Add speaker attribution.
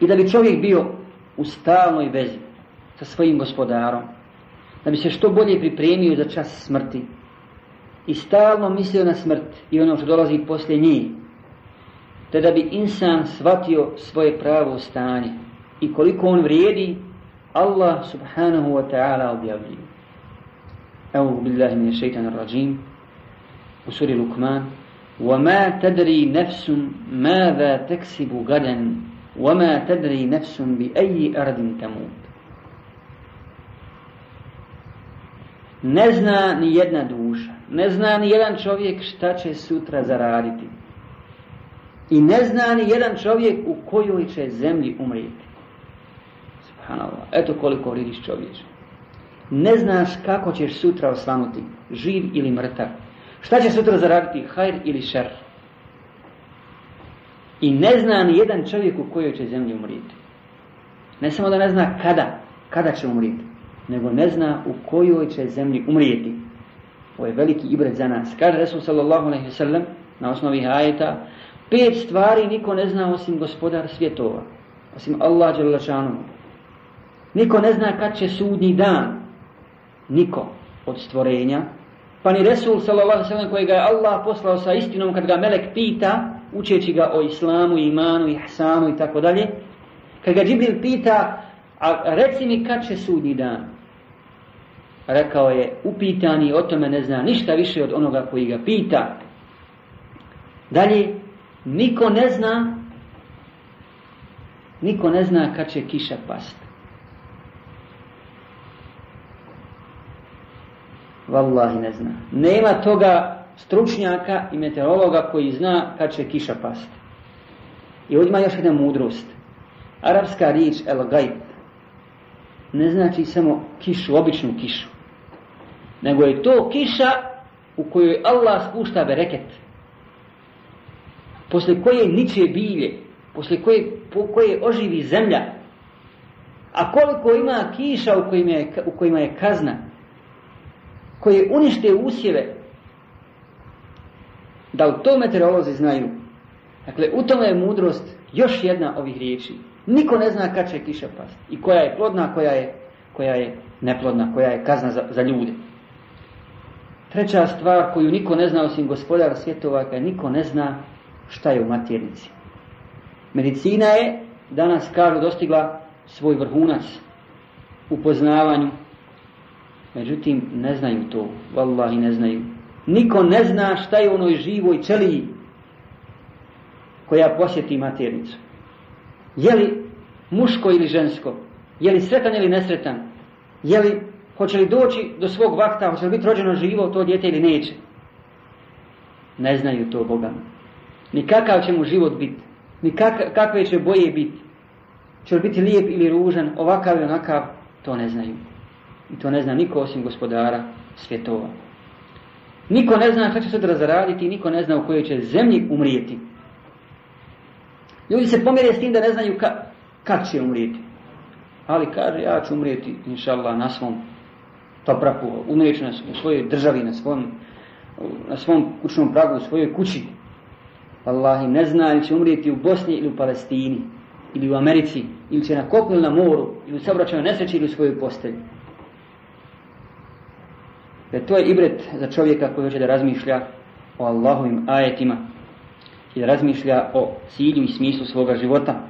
Speaker 1: I da bi čovjek bio u stalnoj vezi sa svojim gospodarom, da bi se što bolje pripremio za čas smrti i stalno mislio na smrt i ono što dolazi poslije njih, te da bi insan shvatio svoje pravo stanje i koliko on vrijedi, Allah subhanahu wa ta'ala objavljuje. Evo billahi min šeitan rajim u suri Lukman وَمَا تَدْرِي نَفْسٌ مَاذَا تَكْسِبُ غَدًا وَمَا تَدْرِي نَفْسٌ بِأَيِّ أَرْضٍ تَمُوتُ Ne zna ni jedna duša, ne zna ni jedan čovjek šta će sutra zaraditi. I ne zna ni jedan čovjek u kojoj će zemlji umrijeti. Subhanallah. Eto koliko vidiš čovječ. Ne znaš kako ćeš sutra osvanuti, živ ili mrtav. Šta će sutra zaraditi, hajr ili šer? I ne zna ni jedan čovjek u kojoj će zemlji umriti. Ne samo da ne zna kada, kada će umriti, nego ne zna u kojoj će zemlji umrijeti. Ovo je veliki ibret za nas. Kaže Resul sallallahu alaihi sallam na osnovi ajeta, pet stvari niko ne zna osim gospodar svjetova, osim Allah dželašanu. Niko ne zna kad će sudnji dan, niko od stvorenja, pa ni Resul sallallahu alaihi sallam kojega je Allah poslao sa istinom kad ga melek pita, učeći ga o islamu, imanu, ihsanu i tako dalje, kad ga Džibril pita, a reci mi kad će sudnji dan, rekao je, upitani o tome ne zna ništa više od onoga koji ga pita. Dalje, niko ne zna, niko ne zna kad će kiša past. Wallahi ne zna. Nema toga stručnjaka i meteorologa koji zna kad će kiša pasti. I ovdje ima još jedna mudrost. Arabska riječ el gajb ne znači samo kišu, običnu kišu nego je to kiša u kojoj Allah spušta bereket. Posle koje niče bilje, posle koje, po koje oživi zemlja. A koliko ima kiša u kojima je, u kojima je kazna, koje unište usjeve, da u to meteorolozi znaju. Dakle, u tome je mudrost još jedna ovih riječi. Niko ne zna kad će kiša pasti. I koja je plodna, koja je, koja je neplodna, koja je kazna za, za ljude. Treća stvar koju niko ne zna osim gospodara svjetova, kada niko ne zna šta je u maternici. Medicina je danas, kažu, dostigla svoj vrhunac u poznavanju. Međutim, ne znaju to. Wallahi, ne znaju. Niko ne zna šta je onoj živoj čeliji koja posjeti maternicu. Je li muško ili žensko? Je li sretan ili nesretan? Je li Hoće li doći do svog vakta, hoće li biti rođeno živo to djete ili neće? Ne znaju to Boga. Ni kakav će mu život biti. Ni kak, kakve će boje biti. Će li biti lijep ili ružan, ovakav ili onakav, to ne znaju. I to ne zna niko osim gospodara svjetova. Niko ne zna šta će sutra zaraditi, niko ne zna u kojoj će zemlji umrijeti. Ljudi se pomjere s tim da ne znaju ka, kad će umrijeti. Ali kaže, ja ću umrijeti, inša Allah, na svom topraku, umrijeću na svojoj državi, na svom, na svom kućnom pragu, u svojoj kući. Allah ne zna ili će umrijeti u Bosni ili u Palestini, ili u Americi, ili će na kopnu na moru, ili u saobraćaju nesreći ili u svojoj postelji. Jer to je ibret za čovjeka koji hoće da razmišlja o Allahovim ajetima i da razmišlja o cilju i smislu svoga života.